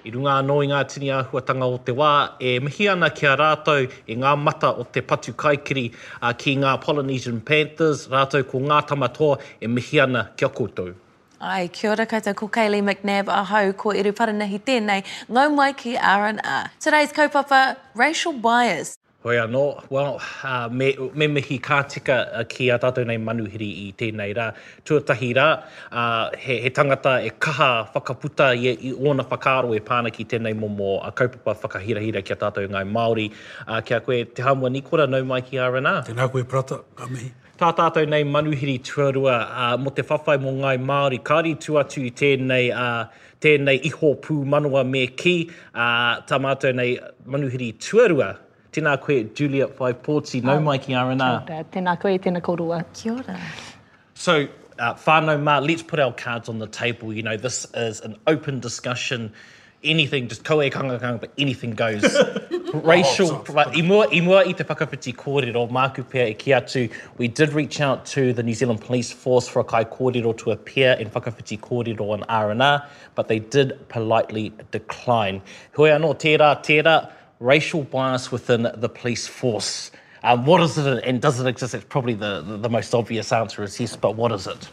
I runga anō i ngā tini āhuatanga o te wā, e mihi ana ki a rātou e ngā mata o te patu kaikiri uh, ki ngā Polynesian Panthers, rātou ko ngā tamatoa e mihi ana ki a koutou. Ai, kia ora koutou, ko Kaylee McNabb, ahau, ko Iru Paranahi tēnei, ngau mai ki R&R. Today's kaupapa, racial bias. Hoi anō, well, uh, me, me mihi kā tika uh, ki a tātou nei manuhiri i tēnei rā. Tuatahi rā, uh, he, he tangata e kaha whakaputa i, i ona whakaaro e pāna ki tēnei momo a kaupapa whakahirahira ki a tātou ngai Māori. Uh, kia koe te hamua ni kora nau mai ki R&R. Tēnā koe prata, ka mihi. Tā tātou nei manuhiri tuarua uh, mo te whawhai mo ngai Māori. Kāri tu atu i tēnei, uh, tēnei iho pū manua me ki. Uh, tā mātou nei manuhiri tuarua. Tēnā koe Julia Whaipōti, nau mai ki. Kia Tēnā koe, tēnā korua. Kia ora. So, uh, whānau mā, let's put our cards on the table. You know, this is an open discussion. Anything, just koe kanga kanga, but anything goes. Racial, Oh, right, i, mua, i mua i te whakawhiti kōrero, māku pēr e ki atu, we did reach out to the New Zealand Police Force for a kai kōrero to appear in whakawhiti kōrero on R&R, but they did politely decline. Hoi anō, tērā, tērā, racial bias within the police force. Um, what is it and does it exist? It's probably the, the, the most obvious answer is yes, but what is it?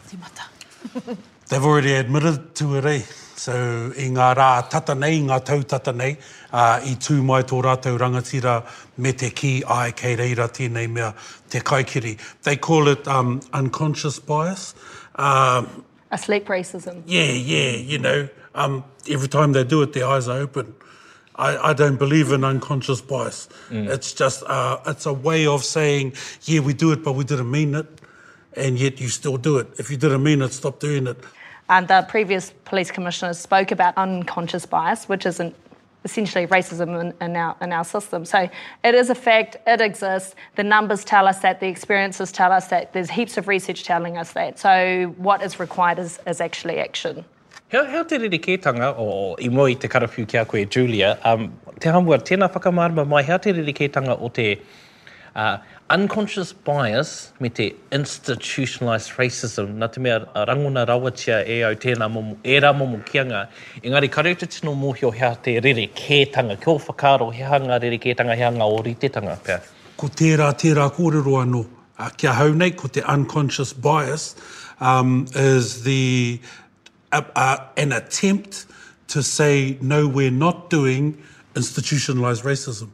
They've already admitted to it, eh? So, i ngā rā tata nei, ngā tau tata nei, uh, i tū mai tō rātou rangatira me te ki ai kei reira tēnei mea te kaikiri. They call it um, unconscious bias. Um, Asleep racism. yeah, yeah, you know, um, every time they do it, their eyes are open. I, I don't believe in unconscious bias. It's just, uh, it's a way of saying, yeah, we do it, but we didn't mean it. And yet you still do it. If you didn't mean it, stop doing it. And the previous police commissioner spoke about unconscious bias, which is an, essentially racism in, in, our, in our system. So it is a fact, it exists. The numbers tell us that, the experiences tell us that, there's heaps of research telling us that. So what is required is, is actually action. Heo, heo te ririketanga o i mua i te karawhiu kia koe Julia, um, te hamua, tēnā whakamārama mai, heo te ririketanga o te uh, unconscious bias me te institutionalized racism, nā te mea a rangona rawatia e au tēnā momo, e rā momo kianga. Engari, ka tino mōhio hea te ririketanga, kia o whakaaro, hea ngā rerekētanga, hea ngā oritetanga, pēr. ko tērā, tērā kōrero anō. Uh, kia hau nei, ko te unconscious bias um, is the, uh, uh, an attempt to say, no, we're not doing institutionalized racism.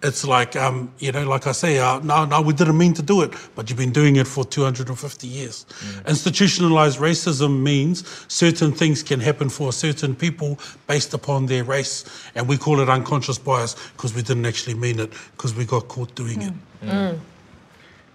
It's like, um, you know, like I say, uh, no, no, we didn't mean to do it, but you've been doing it for 250 years. Institutionalized racism means certain things can happen for certain people based upon their race, and we call it unconscious bias because we didn't actually mean it because we got caught doing it.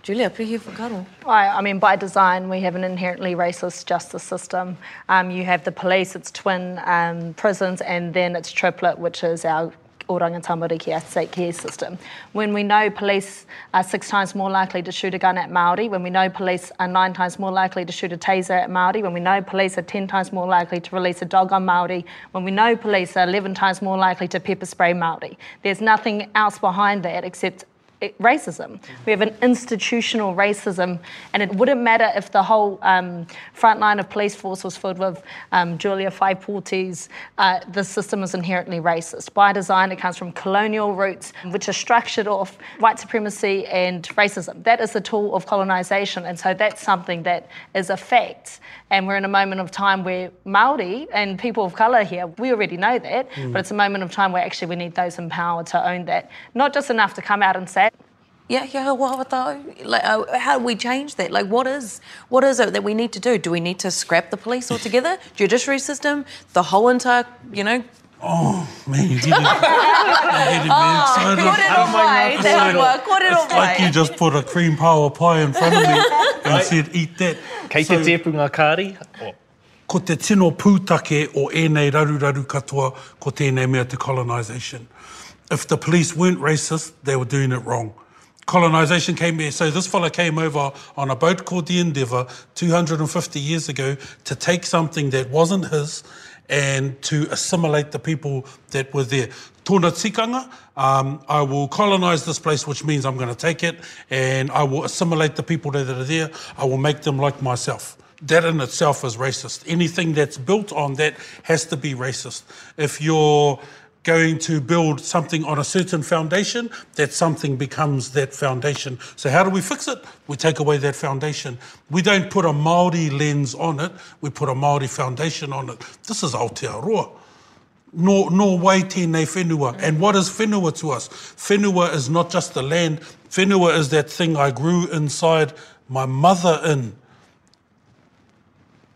Julia, pihi whakaro. I, I mean, by design, we have an inherently racist justice system. Um, you have the police, it's twin um, prisons, and then it's triplet, which is our Oranga Tamariki state care system. When we know police are six times more likely to shoot a gun at Maori, when we know police are nine times more likely to shoot a taser at Maori, when we know police are ten times more likely to release a dog on Maori, when we know police are eleven times more likely to pepper spray Maori, there's nothing else behind that except racism. We have an institutional racism, and it wouldn't matter if the whole um, front line of police force was filled with um, Julia Whaipotis. Uh, the system is inherently racist. By design, it comes from colonial roots, which are structured off white supremacy and racism. That is the tool of colonisation, and so that's something that is a fact. And we're in a moment of time where Maori and people of colour here, we already know that, but it's a moment of time where actually we need those in power to own that. Not just enough to come out and say, Yeah, yeah, wahawa tau. Like, uh, how do we change that? Like, what is what is it that we need to do? Do we need to scrap the police altogether? Judiciary system, the whole entire, you know? Oh, man, you getting me excited. Kōrero mai, te hamua, kōrero It's like you mai. just put a cream power pie in front of me and said, eat that. Kei te So- tēpunga kāri, o, ko te tino pūtake o ēnei raruraru katoa ko tēnei mea te colonisation. If the police weren't racist, they were doing it wrong. colonisation came here. So this fella came over on a boat called the Endeavour 250 years ago to take something that wasn't his and to assimilate the people that were there. Tōna tikanga, um, I will colonise this place, which means I'm going to take it and I will assimilate the people that are there. I will make them like myself. That in itself is racist. Anything that's built on that has to be racist. If you're going to build something on a certain foundation, that something becomes that foundation. So how do we fix it? We take away that foundation. We don't put a Māori lens on it, we put a Māori foundation on it. This is Aotearoa. No, no way tēnei whenua. And what is whenua to us? Whenua is not just the land. Whenua is that thing I grew inside my mother in.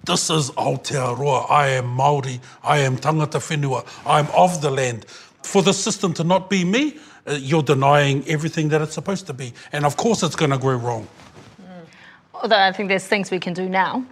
This is Aotearoa. I am Māori. I am tangata whenua. I am of the land. For the system to not be me, uh, you're denying everything that it's supposed to be. And of course it's going to go wrong. Although I think there's things we can do now.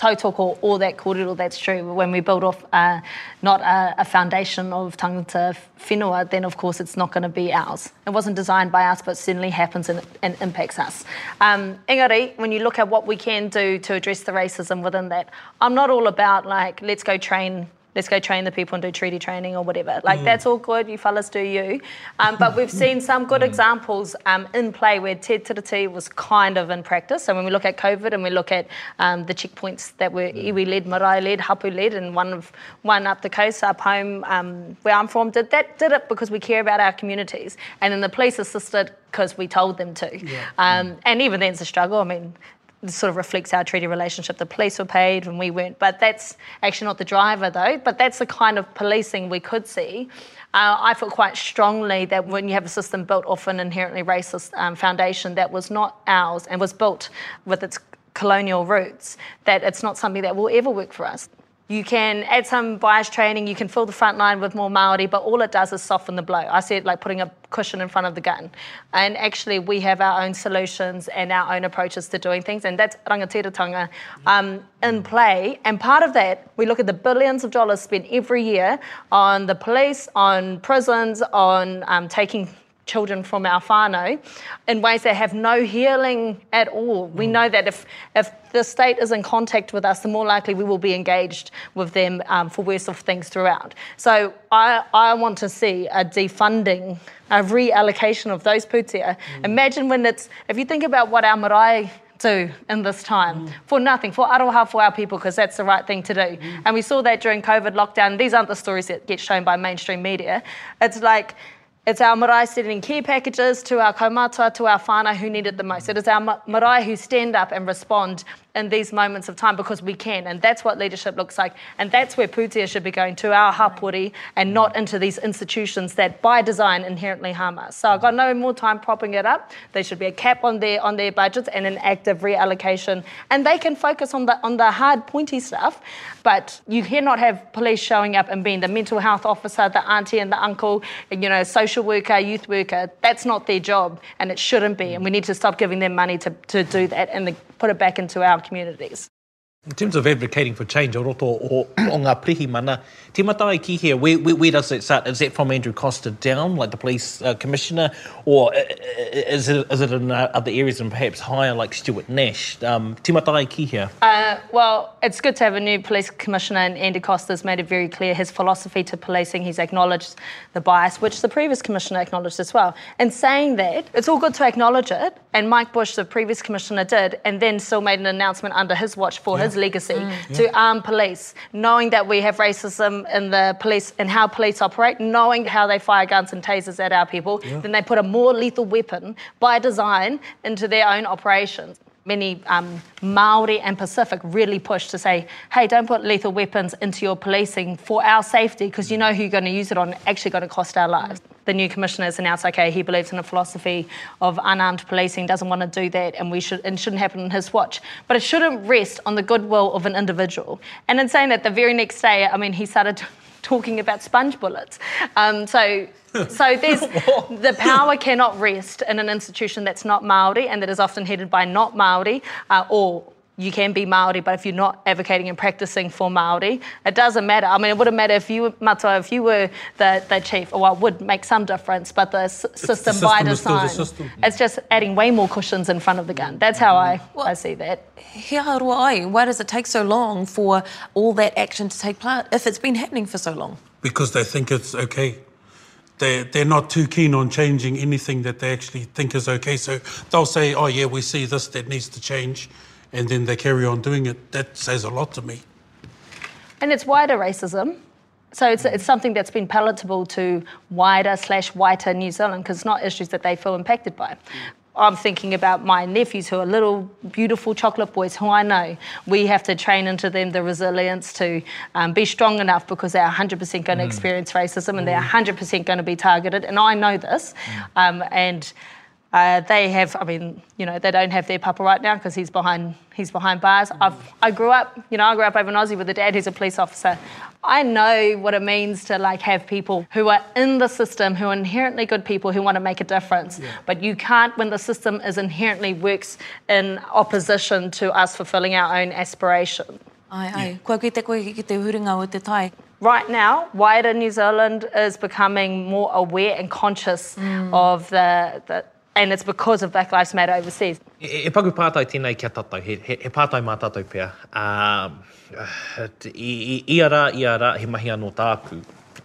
Tautoko, all that kōrero, that's true. When we build off uh, not a, a foundation of tangata whenua, then of course it's not going to be ours. It wasn't designed by us, but certainly happens and, and impacts us. Um, engari, when you look at what we can do to address the racism within that, I'm not all about like, let's go train let's go train the people and do treaty training or whatever. Like, mm. that's all good, you fellas do you. Um, but we've seen some good examples um, in play where Te Tiriti was kind of in practice. So when we look at COVID and we look at um, the checkpoints that were mm. iwi led, marae led, hapu led, and one of one up the coast, up home um, where I'm from, did that did it because we care about our communities. And then the police assisted because we told them to. Yeah. Um, and even then it's a struggle. I mean, sort of reflects our treaty relationship. The police were paid when we weren't, but that's actually not the driver though. But that's the kind of policing we could see. Uh, I feel quite strongly that when you have a system built off an inherently racist um, foundation that was not ours and was built with its colonial roots, that it's not something that will ever work for us. You can add some bias training, you can fill the front line with more Māori, but all it does is soften the blow. I see it like putting a cushion in front of the gun. And actually, we have our own solutions and our own approaches to doing things, and that's rangatiratanga um, in play. And part of that, we look at the billions of dollars spent every year on the police, on prisons, on um, taking children from our whānau in ways that have no healing at all. We mm. know that if, if the state is in contact with us, the more likely we will be engaged with them um, for worse of things throughout. So I, I want to see a defunding, a reallocation of those pūtea. Mm. Imagine when it's, if you think about what our marae do in this time mm. for nothing, for aroha for our people, because that's the right thing to do. Mm. And we saw that during COVID lockdown. These aren't the stories that get shown by mainstream media. It's like, it's our marae sending care packages to our kaumata, to our whānau who need it the most. It is our marae who stand up and respond in these moments of time because we can. And that's what leadership looks like. And that's where Pūtea should be going to our hapori and not into these institutions that by design inherently harm us. So I've got no more time propping it up. There should be a cap on their on their budgets and an active reallocation. And they can focus on the on the hard pointy stuff. But you cannot have police showing up and being the mental health officer, the auntie and the uncle, you know, social worker, youth worker. That's not their job and it shouldn't be. And we need to stop giving them money to, to do that and the, put it back into our communities. In terms of advocating for change, o roto o, o ngā mana, te matai ki here, where, where, where does it start? Is that from Andrew Coster down, like the police uh, commissioner, or uh, is it, is it in uh, other areas and perhaps higher, like Stuart Nash? Um, te matai ki here. Uh, well, it's good to have a new police commissioner, and Andy Coster's made it very clear his philosophy to policing. He's acknowledged the bias, which the previous commissioner acknowledged as well. And saying that, it's all good to acknowledge it, and Mike Bush, the previous commissioner, did, and then still made an announcement under his watch for yeah. his legacy mm, to arm police, knowing that we have racism in the police and how police operate, knowing how they fire guns and tasers at our people, yeah. then they put a more lethal weapon by design into their own operations. Many um, Maori and Pacific really pushed to say, hey, don't put lethal weapons into your policing for our safety because you know who you're going to use it on, actually going to cost our lives. The new commissioner has announced, okay, he believes in a philosophy of unarmed policing, doesn't want to do that, and we should, and shouldn't happen on his watch. But it shouldn't rest on the goodwill of an individual. And in saying that, the very next day, I mean, he started talking about sponge bullets. Um, so so there's the power cannot rest in an institution that's not Maori and that is often headed by not Maori uh, or you can be Maori, but if you're not advocating and practicing for Maori, it doesn't matter. I mean, it wouldn't matter if you, Matua, if you were the, the chief. Well, it would make some difference, but the s- system, system by is still the design, system. it's just adding way more cushions in front of the gun. That's how I, Well- I see that. Hea why does it take so long for all that action to take place if it's been happening for so long? because they think it's okay. They're, they're not too keen on changing anything that they actually think is okay. So they'll say, oh, yeah, we see this that needs to change. And then they carry on doing it. That says a lot to me. And it's wider racism. So it's, it's something that's been palatable to wider slash whiter New Zealand because it's not issues that they feel impacted by. I'm thinking about my nephews who are little beautiful chocolate boys who I know. We have to train into them the resilience to um, be strong enough because they're 100% going to experience racism and they're 100% going to be targeted. And I know this. Um, and uh, they have, I mean, you know, they don't have their papa right now because he's behind, he's behind bars. I've, I grew up, you know, I grew up over in Aussie with a dad who's a police officer. I know what it means to like have people who are in the system, who are inherently good people, who want to make a difference. But you can't when the system is inherently works in opposition to us fulfilling our own aspiration. Ai, ai, koe ki te koe ki te huringa o te tai. Right now, wider New Zealand is becoming more aware and conscious of the, the, and it's because of Black Lives Matter overseas. E, e paku pātai tēnei kia tātou, he, he, he pātai mā tātou pia. Um, i, i, ia rā, ia he mahi anō tāku.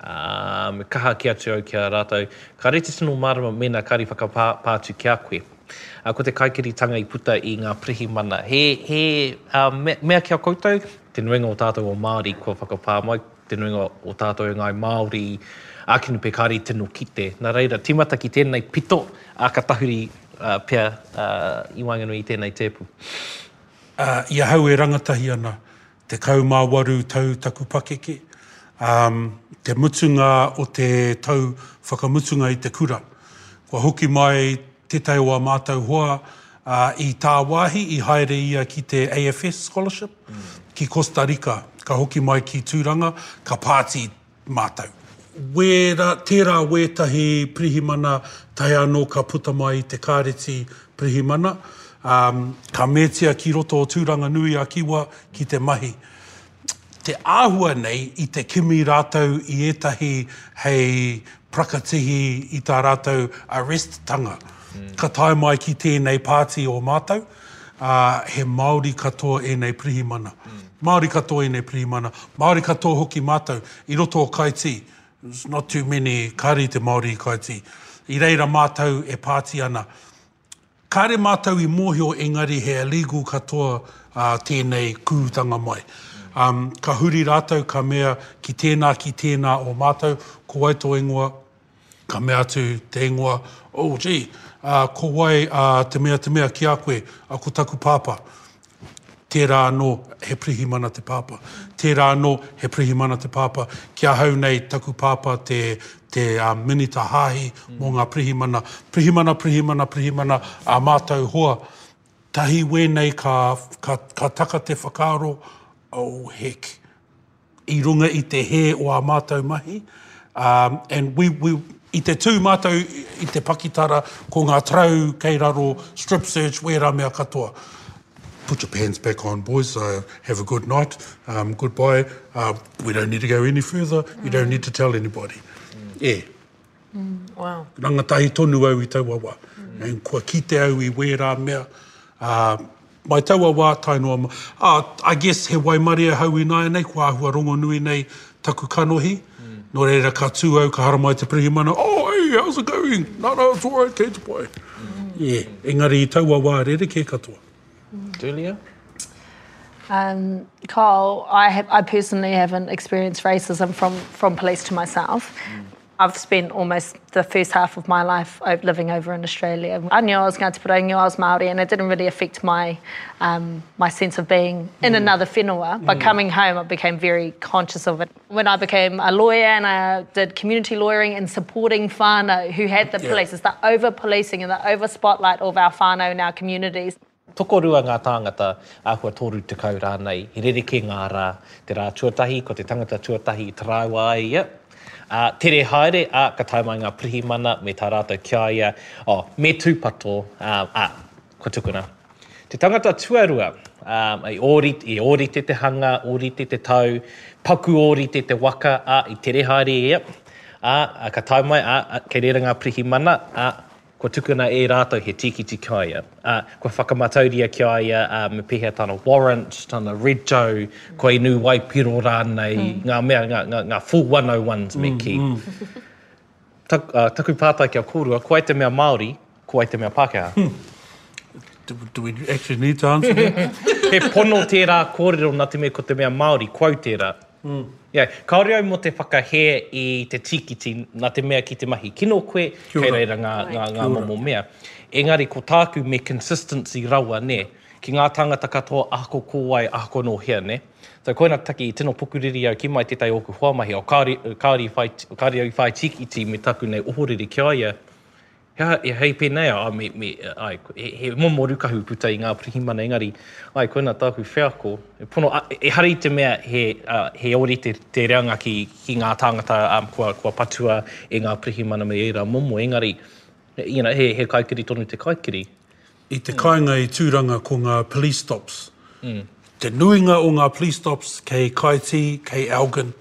Um, kaha kia te au kia rātou. Ka rete tino marama mena kari whakapātu kia koe. Uh, ko te kaikiritanga i puta i ngā prihi mana. He, he uh, me, mea kia koutou, te nuinga o tātou o Māori kua whakapā mai, te nuinga o tātou o ngai Māori, ākinu pe kāri tino kite. Nā reira, timata ki tēnei pito a ka tahuri uh, pia uh, i wanganui tēnei tēpu. uh, ia hau e rangatahi ana te kaumā waru tau taku pakeke. Um, te mutunga o te tau whakamutunga i te kura. Kua hoki mai te tai o a mātou hoa uh, i tā wāhi i haere ia ki te AFS Scholarship mm. ki Costa Rica. Ka hoki mai ki Tūranga, ka pāti mātou. Wera, tērā wētahi prihimana tai anō ka puta mai te kāreti prihimana. Um, ka mētia ki roto o tūranga nui a kiwa ki te mahi. Te āhua nei i te kimi rātou i etahi hei prakatihi i tā rātou arrest tanga. Mm. Ka tae mai ki tēnei pāti o mātou, uh, he Māori katoa e nei prihimana. Mm. Māori katoa e nei prihimana. Māori katoa hoki mātou i roto o kaiti. There's not too many kāri te Māori kaiti. I reira mātou e pāti ana. Kāre mātou i mōhio engari he illegal katoa uh, tēnei kūtanga mai. Um, ka huri rātou ka mea ki tēnā ki tēnā o mātou, ko wai tō ingoa, ka mea tū te ingoa, oh gee, uh, ko wai uh, te mea te mea ki a koe, a ko taku pāpā. Tērā anō he prihimana te pāpā. Tērā anō he prihimana te pāpa. Kia hau nei taku pāpa te, te uh, minita hāhi mm. mō ngā prihimana. Prihimana, prihimana, prihimana a mātau hoa. Tahi wēnei ka, ka, ka taka te whakaaro, oh heck, i runga i te he o a mātau mahi. Um, and we, we, i te tū mātau i te pakitara ko ngā trau kei raro strip search wera mea katoa. Put your pants back on, boys. Uh, have a good night. Um, goodbye. Uh, we don't need to go any further. You don't need to tell anybody. Yeah. Wow. Rangatahi tonu au i taua wā. Mm. And kua kite au i wērā mea. Uh, mai taua wā tainoa ma. Uh, I guess he waimaria hau i nai nei, kua ahua rongo nui nei taku kanohi. Mm. No reira ka tū au, ka hara mai te prihimana. Oh, hey, how's it going? No, no, it's all right, kei te pai. Mm. Yeah, engari i taua wā rere ke katoa. Julia? Um, Kyle, I, have, I personally haven't experienced racism from, from police to myself. I've spent almost the first half of my life living over in Australia. I knew I was going to put I knew I was Māori and it didn't really affect my, um, my sense of being in another whenua. But coming home, I became very conscious of it. When I became a lawyer and I did community lawyering and supporting whānau who had the Yeah. police, it's the over-policing and the over-spotlight of our whānau in our communities. Tokorua ngā tāngata āhua tōru te kau rānei. He rere ke ngā rā, te rā tuatahi, ko te tangata tuatahi i tarāua ai ia. Uh, tere haere a ka taimai ngā prihi mana me tā rātou kia ia. Oh, me tūpato, uh, a, ko tukuna. Te tangata tuarua, um, i, ori, i orite te hanga, orite te tau, paku orite te waka, a, i tere haere, ea, a, a ka tau mai, a, uh, kei rera ngā prihi mana, a, ko tukuna e rātou he tikiti kai a. a ko whakamatauria ki aia a, me pehea tāna warrant, tāna red joe, ko i nu wai piro rānei, mm. ngā mea, ngā, ngā, ngā full 101s me ki. Mm, mm. Tak, uh, taku pātai kia kōrua, ko ai te mea Māori, ko ai te mea Pākehā. Do, do we actually need to answer that? he pono tērā kōrero nā te mea ko te mea Māori, quau tērā. Mm. Yeah, kaore au mo te whakahe i te tikiti nā te mea ki te mahi kino koe, kei reira ngā, ngā, ngā momo mea. Engari, ko tāku me consistency raua, ne, ki ngā tangata katoa ahako kōwai, ahako no hea, ne. So koina taki i tino pukuriri au ki mai te tai oku huamahi, o kāri, kāri, whai, kāri au whai tikiti me taku nei ohoriri ki aia, Hea, e hei pēnei a me, me, ai, he, he momo rukahu puta i ngā prihimana engari, ai, koina tāku whiako. E, pono, a, e hari te mea he, uh, he ori te, te reanga ki, ki ngā tāngata um, kua, kua patua e ngā prihimana me era momo engari, you know, he, he kaikiri tonu te kaikiri. I te kāinga i tūranga ko ngā police stops. Mm. Te nuinga o ngā police stops kei Kaiti, kei Elgin,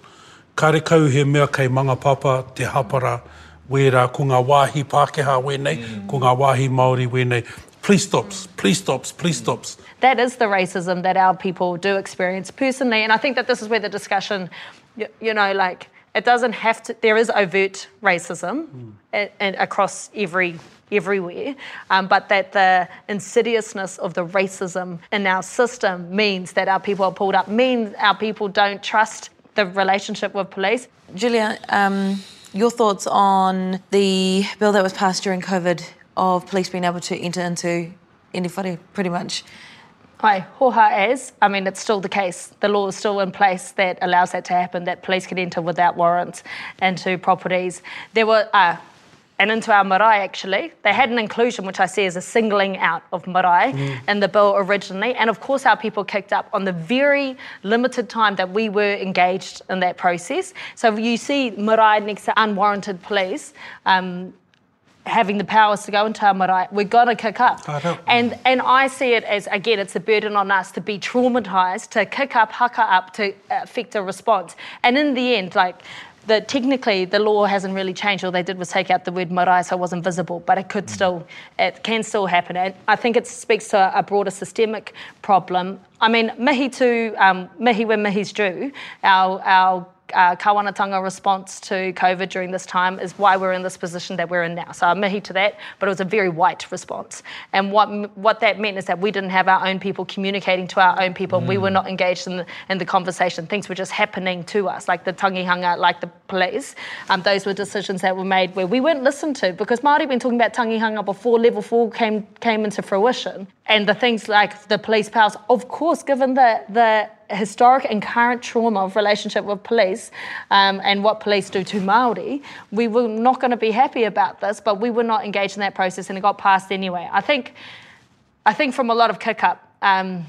kare kau he mea kei Manga Papa, te hapara, wera ko ngā wāhi Pākehā wēnei, mm. ko ngā wāhi Māori wēnei. Please stops, please stops, please stops. That is the racism that our people do experience personally. And I think that this is where the discussion, you, you know, like, it doesn't have to, there is overt racism mm. and, and across every everywhere, um, but that the insidiousness of the racism in our system means that our people are pulled up, means our people don't trust the relationship with police. Julia, um, your thoughts on the bill that was passed during COVID of police being able to enter into any whare, pretty much? Hi, hoha as. I mean, it's still the case. The law is still in place that allows that to happen, that police can enter without warrants into properties. There were, uh, and into our marae actually. They had an inclusion, which I see as a singling out of marae mm. in the bill originally. And of course, our people kicked up on the very limited time that we were engaged in that process. So you see marae next to unwarranted police. Um, having the powers to go into our marae, we're going to kick up. And, and I see it as, again, it's a burden on us to be traumatised, to kick up, haka up, to affect a response. And in the end, like, the, technically the law hasn't really changed. All they did was take out the word marae so it wasn't visible, but it could still, it can still happen. And I think it speaks to a broader systemic problem. I mean, mihi to um, mihi when mihi's due, our, our uh, kawanatanga response to COVID during this time is why we're in this position that we're in now. So I'm mihi to that, but it was a very white response. And what what that meant is that we didn't have our own people communicating to our own people. Mm. We were mm. not engaged in the, in the conversation. Things were just happening to us, like the tangihanga, like the police. Um, those were decisions that were made where we weren't listened to because Māori been talking about tangihanga before level four came came into fruition. And the things like the police powers, of course, given the the historic and current trauma of relationship with police um, and what police do to Maori, we were not going to be happy about this, but we were not engaged in that process, and it got passed anyway. I think, I think from a lot of kick up. Um,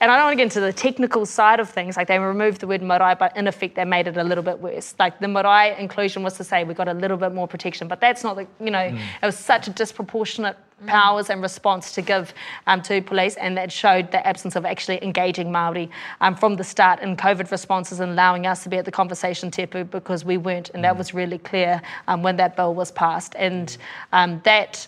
and I don't want to get into the technical side of things, like they removed the word marae, but in effect they made it a little bit worse. Like the marae inclusion was to say we got a little bit more protection, but that's not the, you know, mm. it was such a disproportionate mm. powers and response to give um, to police, and that showed the absence of actually engaging Maori um, from the start in COVID responses and allowing us to be at the conversation tepu because we weren't, and that mm. was really clear um, when that bill was passed, and um, that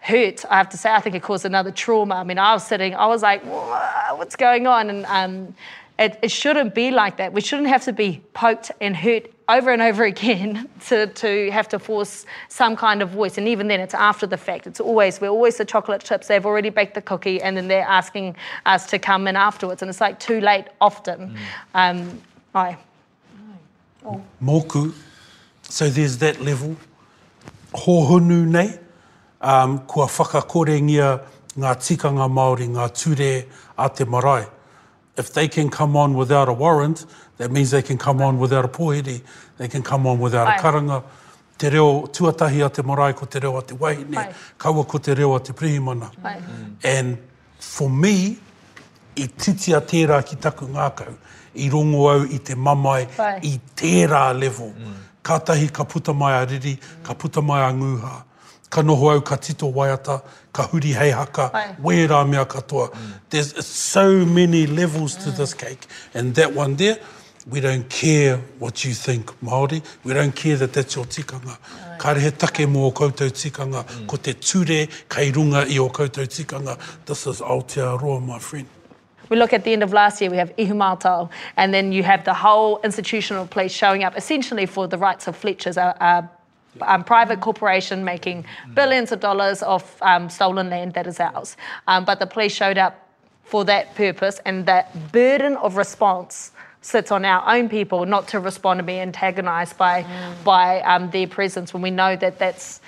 hurt. I have to say, I think it caused another trauma. I mean, I was sitting, I was like, what's going on? And um, it, it, shouldn't be like that. We shouldn't have to be poked and hurt over and over again to, to have to force some kind of voice. And even then, it's after the fact. It's always, we're always the chocolate chips. They've already baked the cookie, and then they're asking us to come in afterwards. And it's like too late often. Mm. Um, aye. Oh. Moku. So there's that level. Hohunu nei um, kua whakakorengia ngā tikanga Māori, ngā ture a te marae. If they can come on without a warrant, that means they can come on without a pohere, they can come on without Ai. a karanga. Te reo tuatahi a te marae ko te reo a te wahine, Ai. kaua ko te reo a te prihimana. Mm. And for me, i titia tērā ki taku ngākau, i rongo au i te mamai, Ai. i tērā level. Mm. Kātahi ka puta mai a riri, ka puta mai a ngūha ka noho au ka tito waiata, ka huri hei haka, Ai. wērā mea katoa. There's so many levels to this cake. And that one there, we don't care what you think Māori. We don't care that that's your tikanga. Ka rehe take mō o koutou tikanga, ko te ture kei runga i o koutou tikanga. This is Aotearoa, my friend. We look at the end of last year, we have Ihumātao, and then you have the whole institutional police showing up essentially for the rights of Fletcher's, a, a um, private corporation making billions of dollars off um, stolen land that is ours. Um, but the police showed up for that purpose, and that burden of response sits on our own people not to respond and be antagonised by, by um, their presence when we know that that's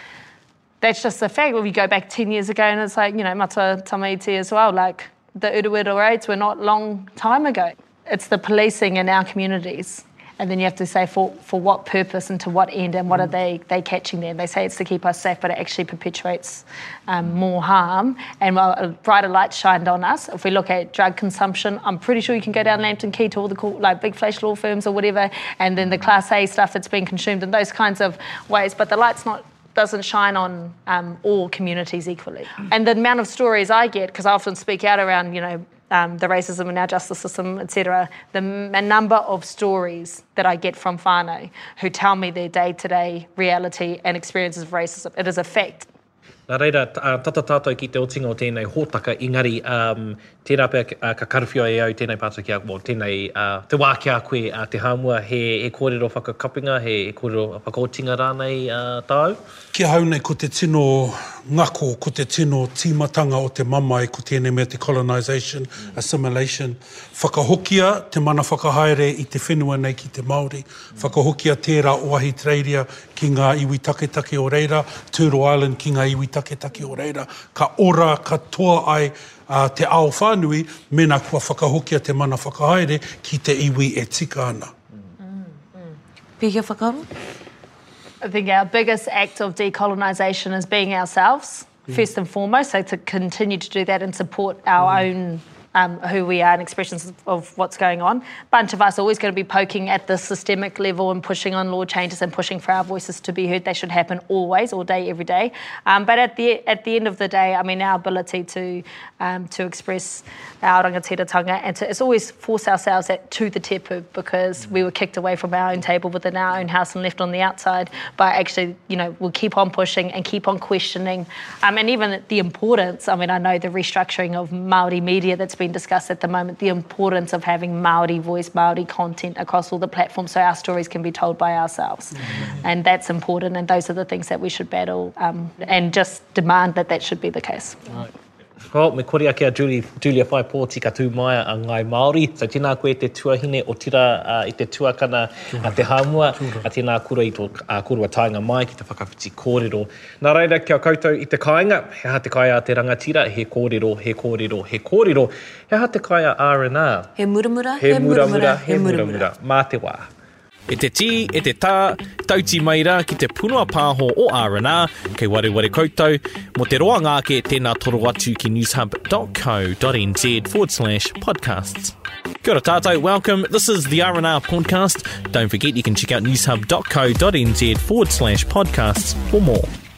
that's just a fact. When we go back 10 years ago, and it's like, you know, Mata Tamaiti as well, like the Urewera raids were not long time ago. It's the policing in our communities. And then you have to say for, for what purpose and to what end and what are they, they catching there? And They say it's to keep us safe, but it actually perpetuates um, more harm. And while a brighter light shined on us, if we look at drug consumption, I'm pretty sure you can go down Lambton Quay to all the cool, like big flash law firms or whatever, and then the Class A stuff that's being consumed in those kinds of ways. But the light's not doesn't shine on um, all communities equally. And the amount of stories I get, because I often speak out around, you know, um, the racism in our justice system, etc., the m- a number of stories that I get from whānau who tell me their day-to-day reality and experiences of racism. It is a fact. Nā reira, uh, tata tātou ki te otinga o tēnei hōtaka, engari, um, tēnā pēr uh, ka karawhia e au tēnei pātaki a, well, tēnei, uh, te wāki a koe uh, te hāmua, he, he kōrero whakakapinga, he, he kōrero whakaotinga rānei uh, tāu. Kia hau nei ko te tino ngako, ko te tino tīmatanga o te mamai, ko tēnei mea te colonisation, assimilation. Whakahokia te mana whakahaere i te whenua nei ki te Māori. Whakahokia tērā oahi treiria ki ngā iwi taketake o reira, Turo Island ki ngā iwi taketake o reira. Ka ora, ka toa ai uh, te ao whānui, mena kua whakahokia te mana whakahaere ki te iwi e tika ana. Pihia whakaaro? I think our biggest act of decolonisation is being ourselves, first and foremost. So to continue to do that and support our own um, who we are and expressions of- what's going on. A Bunch of us always going to be poking at the systemic level and pushing on law changes and pushing for our voices to be heard. They should happen always, all day, every day. Um, but at the at the end of the day, I mean, our ability to um, to express our rangatiratanga and to it's always force ourselves at, to the tepu because we were kicked away from our own table within our own house and left on the outside. But actually, you know, we'll keep on pushing and keep on questioning. Um, and even the importance, I mean, I know the restructuring of Maori media that's been discussed at the moment, the importance of having Maori voice, Maori content across all the platforms so our stories can be told by ourselves. And that's important. And those are the things that we should battle um, and just demand that that should be the case. Ko, me kore ake a Julie, Julia Whai pō tika tū mai a ngai Māori. So tēnā koe te tuahine o tira uh, i te tuakana a te hāmua, a tēnā kura i tō uh, kurua tainga mai ki te whakawhiti kōrero. Nā reira kia koutou i te kāinga, he ha te kai a te rangatira, he kōrero, he kōrero, he kōrero. He ha te kai a R&R. He muramura, He muramura, he muramura. Mā te wā. E te tī, e te tā, tauti maira ki te punua pāho o R&R, kei koutou, mo te roa ngāke tēnā toro atu ki newshub.co.nz forward slash podcasts. Kia ora tātou, welcome. This is the R&R podcast. Don't forget you can check out newshub.co.nz forward slash podcasts for more.